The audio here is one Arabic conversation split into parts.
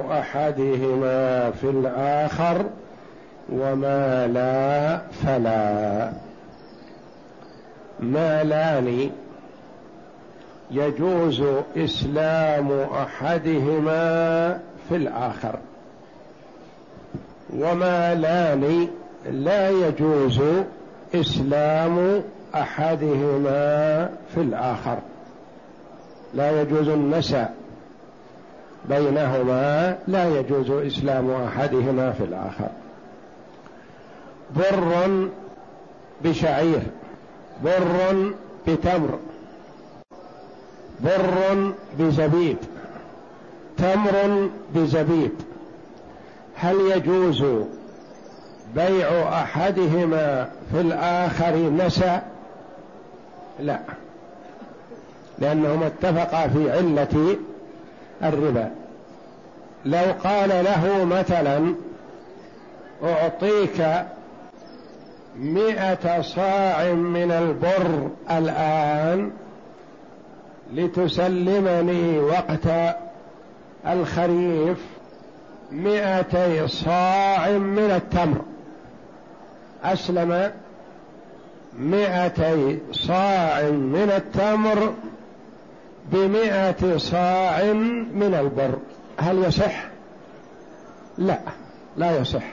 أحدهما في الآخر وما لا فلا. مالان. يجوز إسلام أحدهما في الآخر. ومالان. لا يجوز إسلام أحدهما في الآخر. لا يجوز النسى بينهما لا يجوز إسلام أحدهما في الآخر. بر بشعير بر بتمر بر بزبيب تمر بزبيب. هل يجوز بيع أحدهما في الآخر نسى؟ لا لأنهما اتفقا في علة الربا. لو قال له مثلا أعطيك مئة صاع من البر الآن لتسلمني وقت الخريف مئتي صاع من التمر. أسلم مئتي صاع من التمر بمئة صاع من البر هل يصح؟ لا لا يصح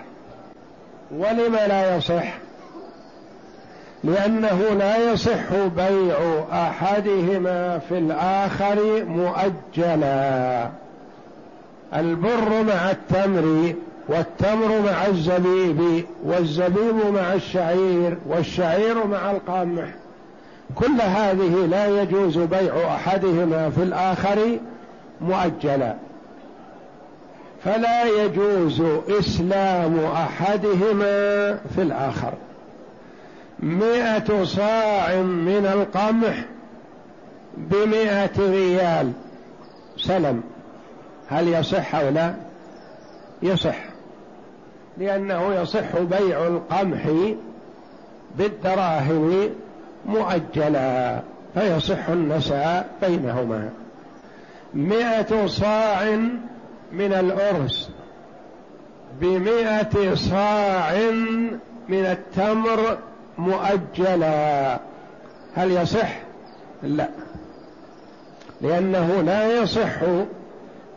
ولم لا يصح؟ لأنه لا يصح بيع أحدهما في الآخر مؤجلا البر مع التمر والتمر مع الزبيب والزبيب مع الشعير والشعير مع القمح كل هذه لا يجوز بيع أحدهما في الآخر مؤجلا. فلا يجوز إسلام أحدهما في الآخر. مئة صاع من القمح بمئة ريال سلم. هل يصح أو لا؟ يصح. لأنه يصح بيع القمح بالدراهم مؤجلا فيصح النساء بينهما. مئة صاع من الأرز بمئة صاع من التمر مؤجلا. هل يصح؟ لا. لأنه لا يصح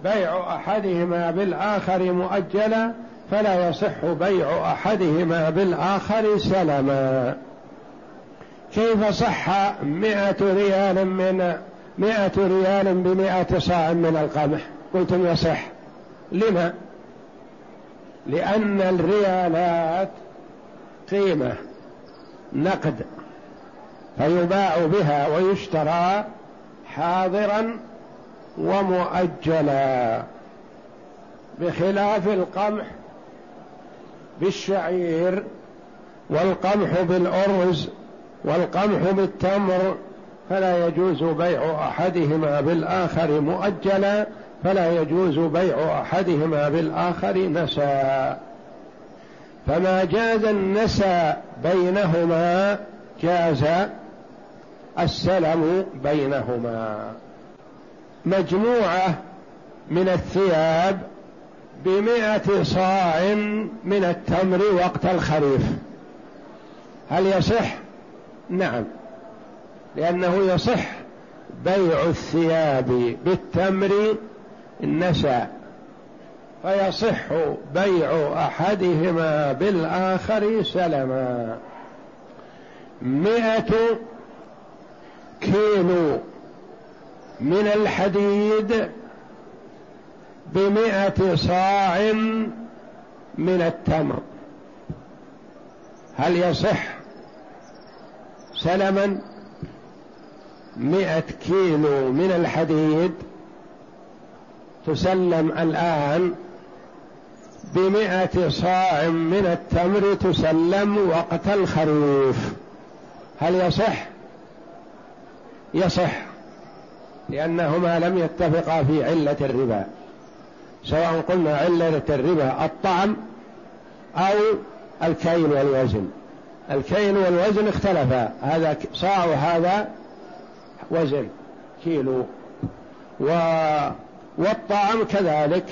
بيع أحدهما بالآخر مؤجلا فلا يصح بيع أحدهما بالآخر سلما. كيف صح مئة ريال من مئة ريال بمئة صاع من القمح؟ قلتم يصح. لما؟ لأن الريالات قيمة نقد فيباع بها ويشترى حاضرا ومؤجلا بخلاف القمح بالشعير والقمح بالأرز والقمح بالتمر فلا يجوز بيع أحدهما بالآخر مؤجلا فلا يجوز بيع أحدهما بالآخر نسا. فما جاز النسى بينهما جاز السلم بينهما. مجموعة من الثياب بمائة صاع من التمر وقت الخريف. هل يصح نعم. لأنه يصح بيع الثياب بالتمر النساء فيصح بيع أحدهما بالآخر سلما. مئة كيلو من الحديد بمئة صاع من التمر. هل يصح سلما مئة كيلو من الحديد تسلم الآن بمئة صاع من التمر تسلم وقت الخريف هل يصح؟ يصح لأنهما لم يتفقا في علة الربا. سواء قلنا علة الربا الطعم أو الكيل والوزن. الكيل والوزن اختلفا. هذا صاع وهذا وزن. كيلو. و والطعام كذلك.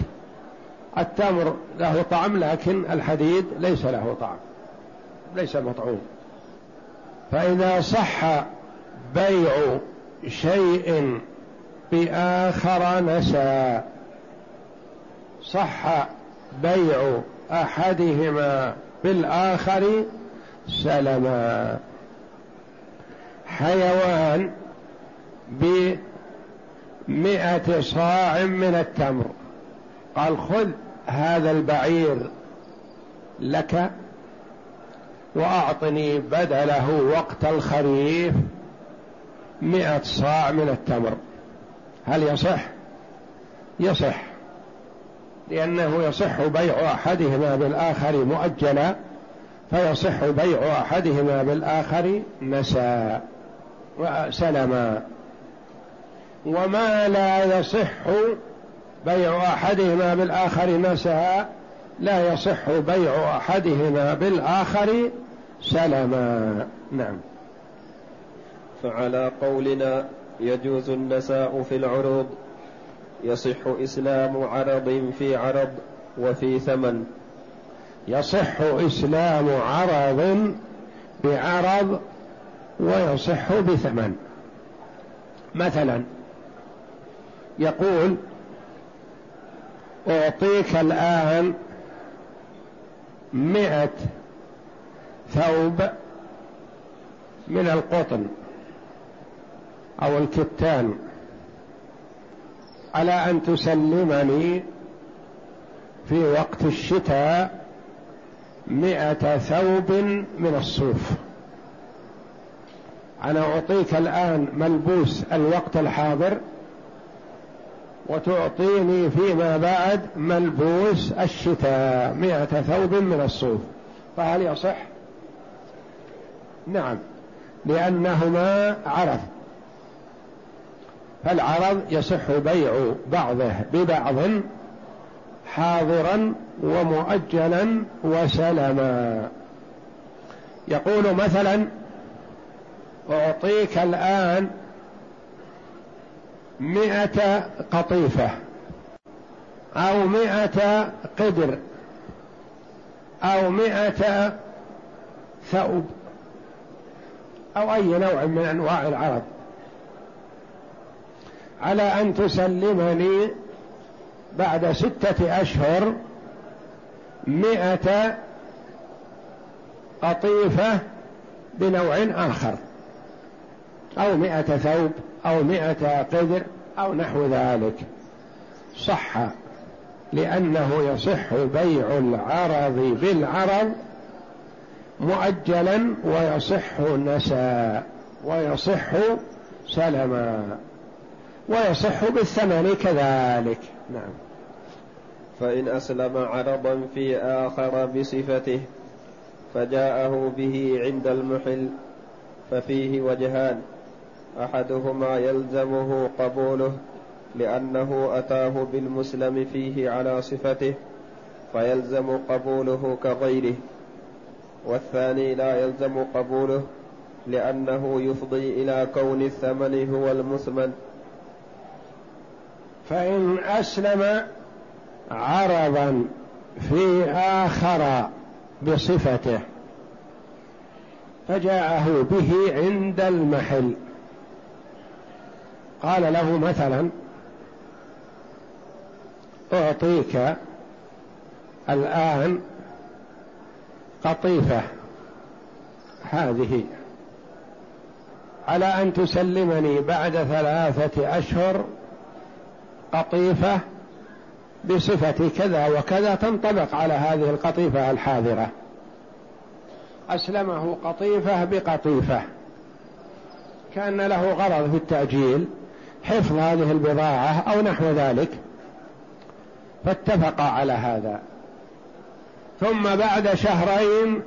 التمر له طعم لكن الحديد ليس له طعم. ليس مطعوم. فإذا صح بيع شيء بآخر نسى. صح بيع أحدهما بالآخر سلما حيوان بمئة صاع من التمر. قال خذ هذا البعير لك وأعطني بدله وقت الخريف مئة صاع من التمر. هل يصح؟ يصح لأنه يصح بيع أحدهما بالآخر مؤجلا. فيصح بيع أحدهما بالآخر نسى وسلما. وما لا يصح بيع أحدهما بالآخر نسى لا يصح بيع أحدهما بالآخر سلما. نعم. فعلى قولنا يجوز النساء في العروض يصح إسلام عرض في عرض وفي ثمن. يصح إسلام عرض بعرض ويصح بثمن. مثلا يقول أعطيك الآن مئة ثوب من القطن أو الكتان على أن تسلمني في وقت الشتاء مئة ثوب من الصوف. أنا أعطيك الآن ملبوس الوقت الحاضر وتعطيني فيما بعد ملبوس الشتاء مئة ثوب من الصوف. فهل يصح؟ نعم لأنهما عرض. فالعرض يصح بيع بعضه ببعض. حاضرا ومؤجلا وسلما يقول مثلا أعطيك الآن مئة قطيفة أو مئة قدر أو مئة ثوب أو أي نوع من أنواع العرض على أن تسلمني بعد ستة أشهر مئة قطيفة بنوع آخر أو مئة ثوب أو مئة قدر أو نحو ذلك. صح لأنه يصح بيع العرض بالعرض مؤجلا ويصح نساء ويصح سلما ويصح بالثمن كذلك. نعم. فإن أسلم عرضا في آخر بصفته فجاءه به عند المحل ففيه وجهان. أحدهما يلزمه قبوله لأنه أتاه بالمسلم فيه على صفته فيلزم قبوله كغيره. والثاني لا يلزم قبوله لأنه يفضي إلى كون الثمن هو المثمن. فإن أسلم عرضا في آخر بصفته فجاءه به عند المحل. قال له مثلا أعطيك الآن قطيفة هذه على أن تسلمني بعد ثلاثة أشهر قطيفة بصفة كذا وكذا تنطبق على هذه القطيفة الحاضرة. أسلمه قطيفة بقطيفة. كأن له غرض في التأجيل حفظ هذه البضاعة أو نحو ذلك. فاتفقا على هذا. ثم بعد شهرين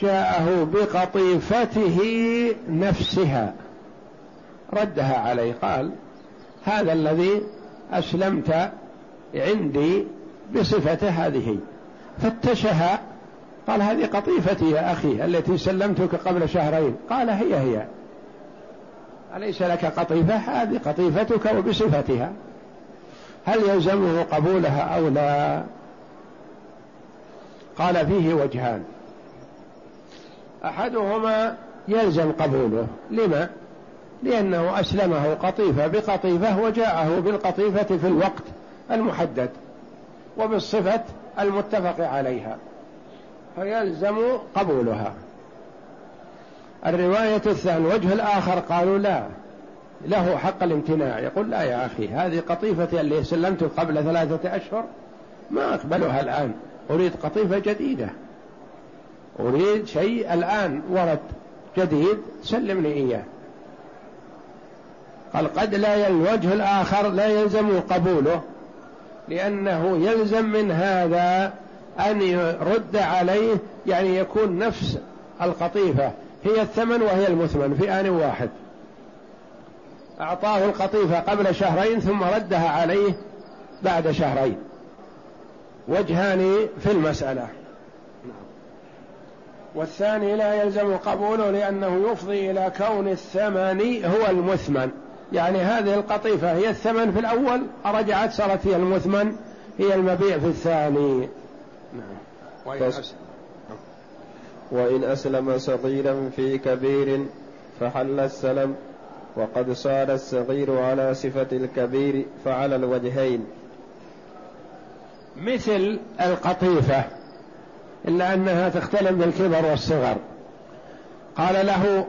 جاءه بقطيفته نفسها. ردها عليه قال هذا الذي أسلمت عندي بصفته هذه. فتشها قال هذه قطيفتي يا أخي التي سلمتك قبل شهرين. قال هي هي. أليس لك قطيفة؟ هذه قطيفتك وبصفتها. هل يلزمه قبولها أو لا؟ قال فيه وجهان. أحدهما يلزم قبوله. لما؟ لأنه أسلمه قطيفة بقطيفة وجاءه بالقطيفة في الوقت المحدد وبالصفة المتفق عليها فيلزم قبولها. الرواية الثانية الوجه الآخر قالوا لا له حق الامتناع. يقول لا يا أخي هذه قطيفتي اللي سلمت قبل ثلاثة أشهر ما أقبلها الآن. أريد قطيفة جديدة. أريد شيء الآن ورد جديد سلمني إياه. قال قد لا الوجه الآخر لا يلزم قبوله لأنه يلزم من هذا أن يرد عليه يعني يكون نفس القطيفة هي الثمن وهي المثمن في آن واحد. أعطاه القطيفة قبل شهرين ثم ردها عليه بعد شهرين. وجهان في المسألة. والثاني لا يلزم قبوله لأنه يفضي إلى كون الثمن هو المثمن. يعني هذه القطيفة هي الثمن في الأول رجعت صارت هي المثمن هي المبيع في الثاني. نعم. وإن, أسلم. وإن أسلم صغيرا في كبير فحل السلم وقد صار الصغير على صفة الكبير فعلى الوجهين. مثل القطيفة إلا أنها تختلف بالكبر والصغر. قال له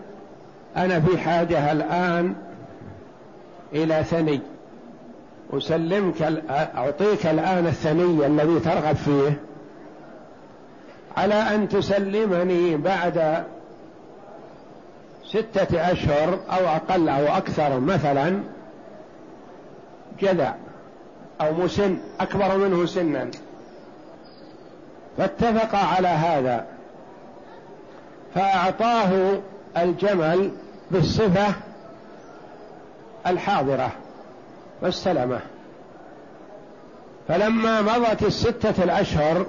أنا في حاجة الآن إلى ثني. أسلمك أعطيك الآن الثني الذي ترغب فيه. على أن تسلمني بعد ستة أشهر أو أقل أو أكثر مثلا جذع أو مسن أكبر منه سنا. فاتفق على هذا. فأعطاه الجمل بالصفة الحاضرة واستلمه فلما مضت الستة الأشهر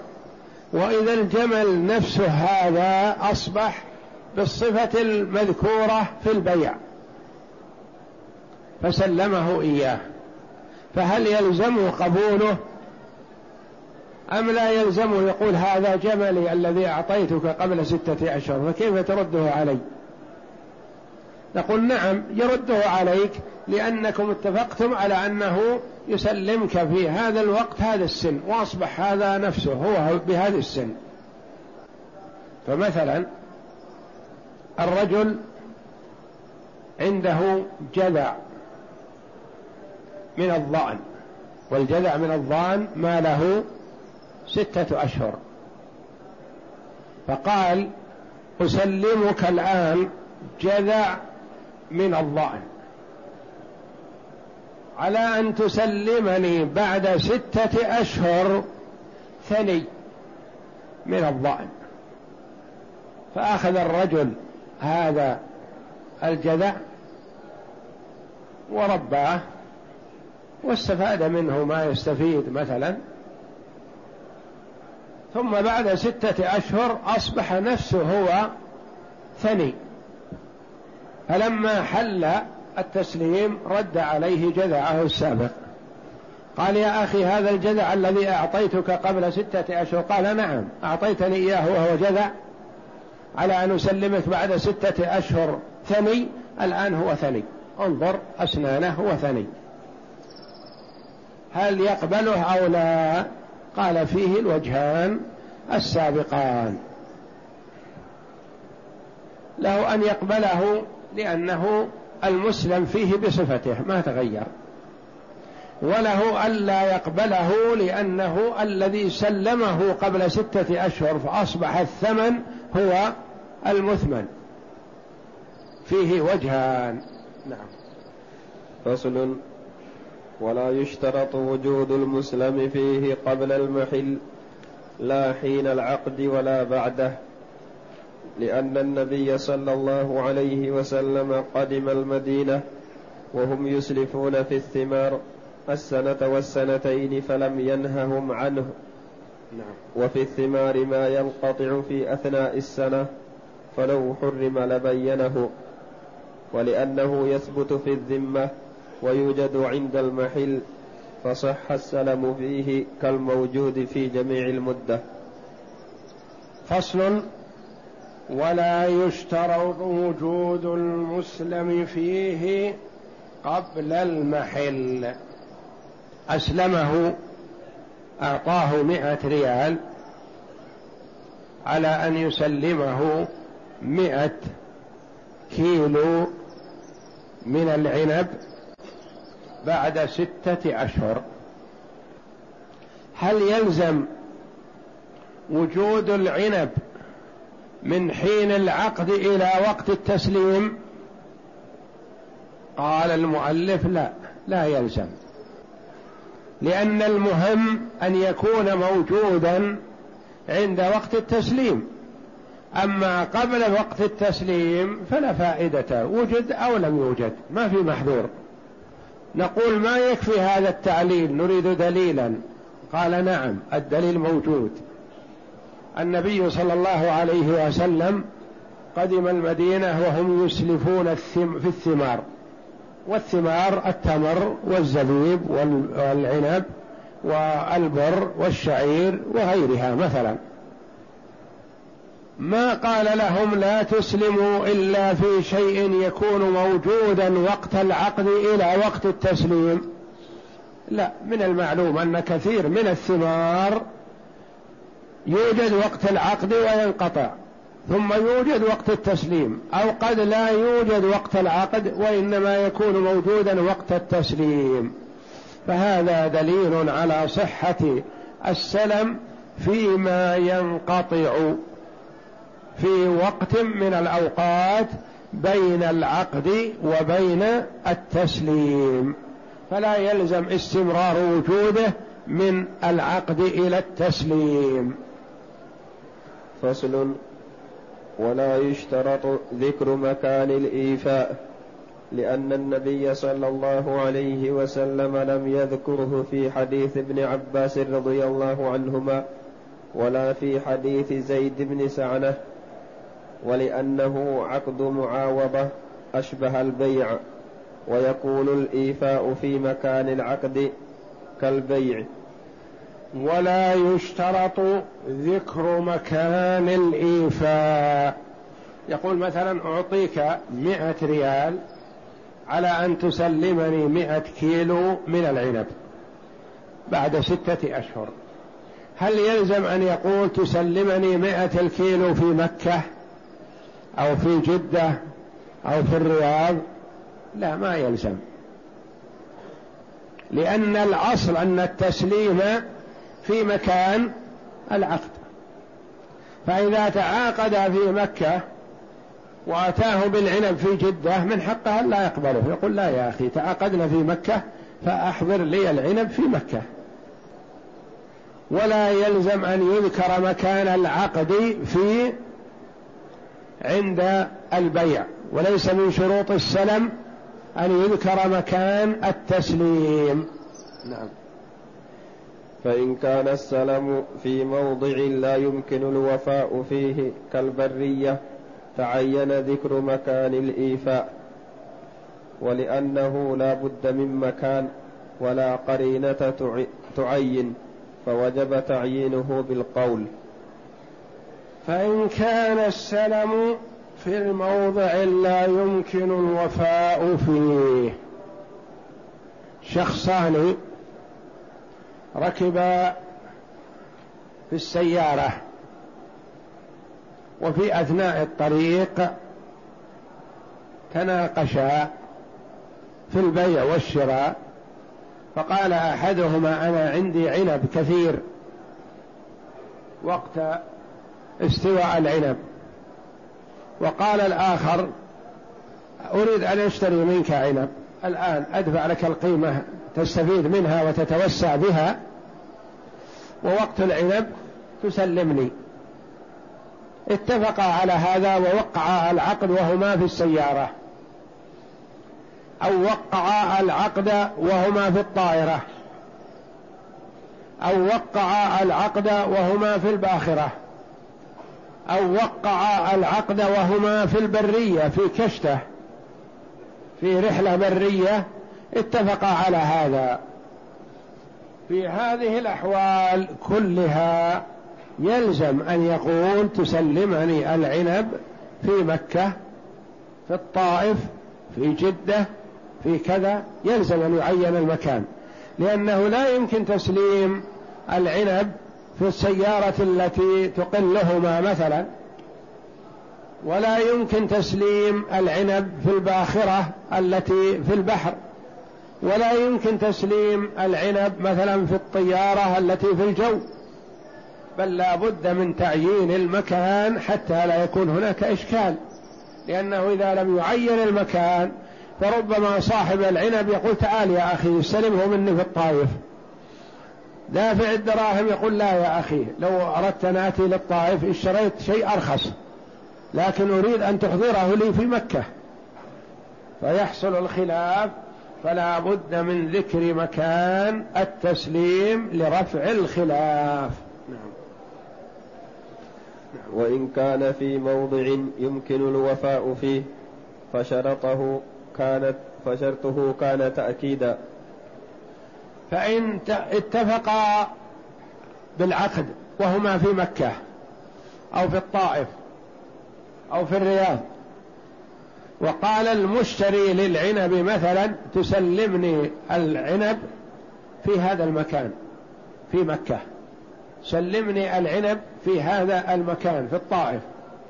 وإذا الجمل نفسه هذا أصبح بالصفة المذكورة في البيع. فسلمه إياه. فهل يلزم قبوله؟ أم لا يلزم؟ يقول هذا جملي الذي أعطيتك قبل ستة أشهر فكيف ترده علي؟ نقول نعم يرده عليك لأنكم اتفقتم على أنه يسلمك في هذا الوقت هذا السن وأصبح هذا نفسه هو بهذا السن. فمثلا الرجل عنده جذع من الضأن والجذع من الضأن ما له ستة أشهر. فقال أسلمك الآن جذع من الضأن على أن تسلمني بعد ستة أشهر ثني من الضأن فأخذ الرجل هذا الجذع ورباه واستفاد منه ما يستفيد مثلا. ثم بعد ستة أشهر أصبح نفسه هو ثني. فلما حل التسليم رد عليه جذعه السابق. قال يا أخي هذا الجذع الذي أعطيتك قبل ستة أشهر. قال نعم أعطيتني إياه وهو جذع على أن أسلمك بعد ستة أشهر ثني الآن هو ثني. انظر أسنانه هو ثني. هل يقبله أو لا؟ قال فيه الوجهان السابقان. له أن يقبله لأنه المسلم فيه بصفته ما تغير. وله ألا يقبله لأنه الذي سلمه قبل ستة أشهر فأصبح الثمن هو المثمن. فيه وجهان. نعم. فصل. ولا يشترط وجود المسلم فيه قبل المحل لا حين العقد ولا بعده. لأن النبي صلى الله عليه وسلم قدم المدينة وهم يسلفون في الثمار السنة والسنتين فلم ينههم عنه. نعم. وفي الثمار ما ينقطع في أثناء السنة فلو حرم لبينه. ولأنه يثبت في الذمة ويوجد عند المحل فصح السلم فيه كالموجود في جميع المدة. فصل ولا يشترط وجود المسلم فيه قبل المحل. أسلمه أعطاه مئة ريال على أن يسلمه مئة كيلو من العنب بعد ستة أشهر. هل يلزم وجود العنب من حين العقد إلى وقت التسليم؟ قال المؤلف لا لا يلزم. لأن المهم أن يكون موجودا عند وقت التسليم. أما قبل وقت التسليم فلا فائدة وجد أو لم يوجد ما في محذور. نقول ما يكفي هذا التعليل؟ نريد دليلا. قال نعم الدليل موجود. النبي صلى الله عليه وسلم قدم المدينة وهم يسلفون في الثمار. والثمار التمر والزبيب والعنب والبر والشعير وغيرها مثلا. ما قال لهم لا تسلموا إلا في شيء يكون موجودا وقت العقد إلى وقت التسليم. لا من المعلوم أن كثير من الثمار يوجد وقت العقد وينقطع ثم يوجد وقت التسليم أو قد لا يوجد وقت العقد وإنما يكون موجودا وقت التسليم. فهذا دليل على صحة السلم فيما ينقطع في وقت من الأوقات بين العقد وبين التسليم. فلا يلزم استمرار وجوده من العقد إلى التسليم. فصل ولا يشترط ذكر مكان الإيفاء لأن النبي صلى الله عليه وسلم لم يذكره في حديث ابن عباس رضي الله عنهما ولا في حديث زيد بن سعنة ولأنه عقد معاوضة أشبه البيع ويكون الإيفاء في مكان العقد كالبيع. ولا يشترط ذكر مكان الإيفاء يقول مثلا أعطيك مئة ريال على أن تسلمني مئة كيلو من العنب بعد ستة أشهر. هل يلزم أن يقول تسلمني مئة الكيلو في مكة أو في جدة أو في الرياض؟ لا ما يلزم. لأن الأصل أن التسليم في مكان العقد. فإذا تعاقد في مكة وأتاه بالعنب في جدة من حقه لا يقبله. يقول لا يا أخي تعاقدنا في مكة فأحضر لي العنب في مكة. ولا يلزم أن يذكر مكان العقد في عند البيع. وليس من شروط السلم أن يذكر مكان التسليم. نعم. فإن كان السلم في موضع لا يمكن الوفاء فيه كالبرية تعين ذكر مكان الإيفاء ولأنه لا بد من مكان ولا قرينة تعين فوجب تعيينه بالقول. فإن كان السلم في الموضع لا يمكن الوفاء فيه. شخصان ركبا في السيارة وفي أثناء الطريق تناقشا في البيع والشراء فقال أحدهما أنا عندي عنب كثير وقت استواء العنب وقال الآخر أريد أن أشتري منك عنب. الآن أدفع لك القيمة. تستفيد منها وتتوسع بها ووقت العنب تسلمني. اتفقا على هذا ووقعا العقد وهما في السيارة. أو وقعا العقد وهما في الطائرة. أو وقعا العقد وهما في الباخرة. أو وقعا العقد وهما في البرية في كشته في رحلة برية اتفقا على هذا. في هذه الأحوال كلها يلزم أن يقول تسلمني العنب في مكة في الطائف في جدة في كذا يلزم أن يعين المكان. لأنه لا يمكن تسليم العنب في السيارة التي تقلهما مثلا ولا يمكن تسليم العنب في الباخرة التي في البحر. ولا يمكن تسليم العنب مثلا في الطيارة التي في الجو بل لا بد من تعيين المكان حتى لا يكون هناك إشكال لأنه إذا لم يعين المكان فربما صاحب العنب يقول تعال يا أخي استلمه مني في الطائف. دافع الدراهم يقول لا يا أخي لو أردت أن آتي للطائف اشتريت شيء أرخص لكن أريد أن تحضره لي في مكة. فيحصل الخلاف فلا بد من ذكر مكان التسليم لرفع الخلاف. نعم. وإن كان في موضع يمكن الوفاء فيه فشرطه كانت فشرطه كان تأكيدا. فإن اتفقا بالعقد وهما في مكة أو في الطائف أو في الرياض وقال المشتري للعنب مثلا تسلمني العنب في هذا المكان في مكة. سلمني العنب في هذا المكان في الطائف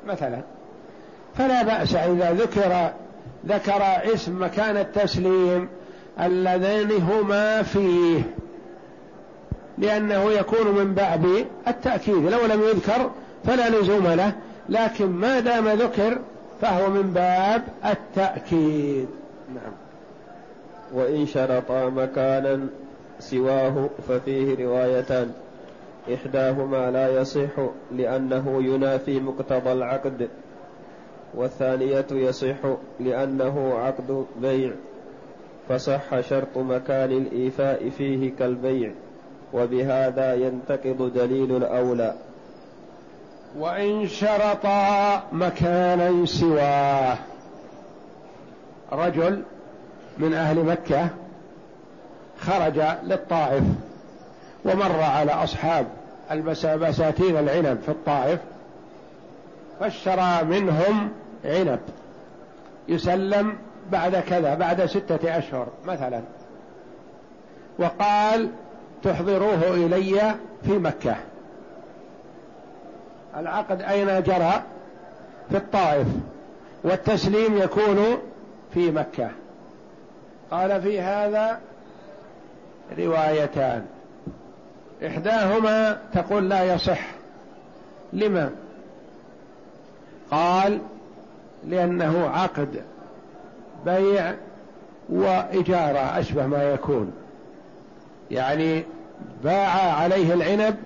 مثلا. فلا بأس إذا ذكر ذكر اسم مكان التسليم اللذين هما فيه. لأنه يكون من باب التأكيد. لو لم يذكر فلا لزوم له. لكن ما دام ذكر فهو من باب التأكيد. نعم. وإن شرطا مكانا سواه ففيه روايتان. إحداهما لا يصح لأنه ينافي مقتضى العقد والثانية يصح لأنه عقد بيع. فصح شرط مكان الإيفاء فيه كالبيع وبهذا ينتقض دليل الأولى. وإن شرطا مكانا سواه. رجل من أهل مكة خرج للطائف ومر على أصحاب البساتين العنب في الطائف فاشترى منهم عنب يسلم بعد كذا بعد ستة أشهر مثلا. وقال تحضروه إلي في مكة. العقد أين جرى؟ في الطائف والتسليم يكون في مكة. قال في هذا روايتان. إحداهما تقول لا يصح. لما؟ قال لأنه عقد بيع وإجارة أشبه ما يكون. يعني باع عليه العنب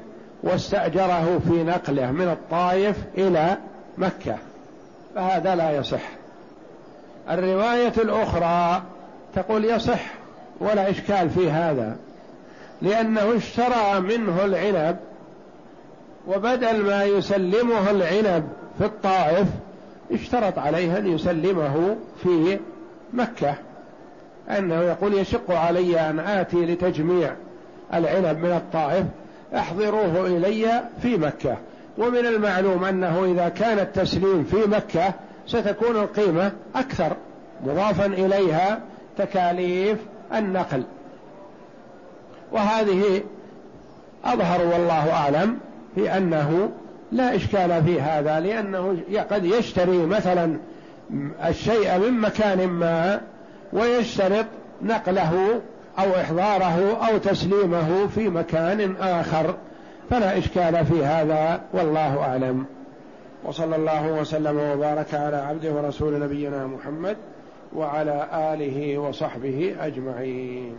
واستأجره في نقله من الطائف إلى مكة. فهذا لا يصح. الرواية الأخرى تقول يصح ولا إشكال في هذا لأنه اشترى منه العنب وبدل ما يسلمه العنب في الطائف اشترط عليه أن يسلمه في مكة. أنه يقول يشق علي أن آتي لتجميع العنب من الطائف احضروه إلي في مكة. ومن المعلوم أنه إذا كان التسليم في مكة ستكون القيمة أكثر. مضافا إليها تكاليف النقل. وهذه أظهر والله أعلم في أنه لا إشكال في هذا لأنه قد يشتري مثلا الشيء من مكان ما ويشترط نقله أو إحضاره أو تسليمه في مكان آخر. فلا إشكال في هذا والله أعلم. وصلى الله وسلم وبارك على عبده ورسول نبينا محمد وعلى آله وصحبه أجمعين.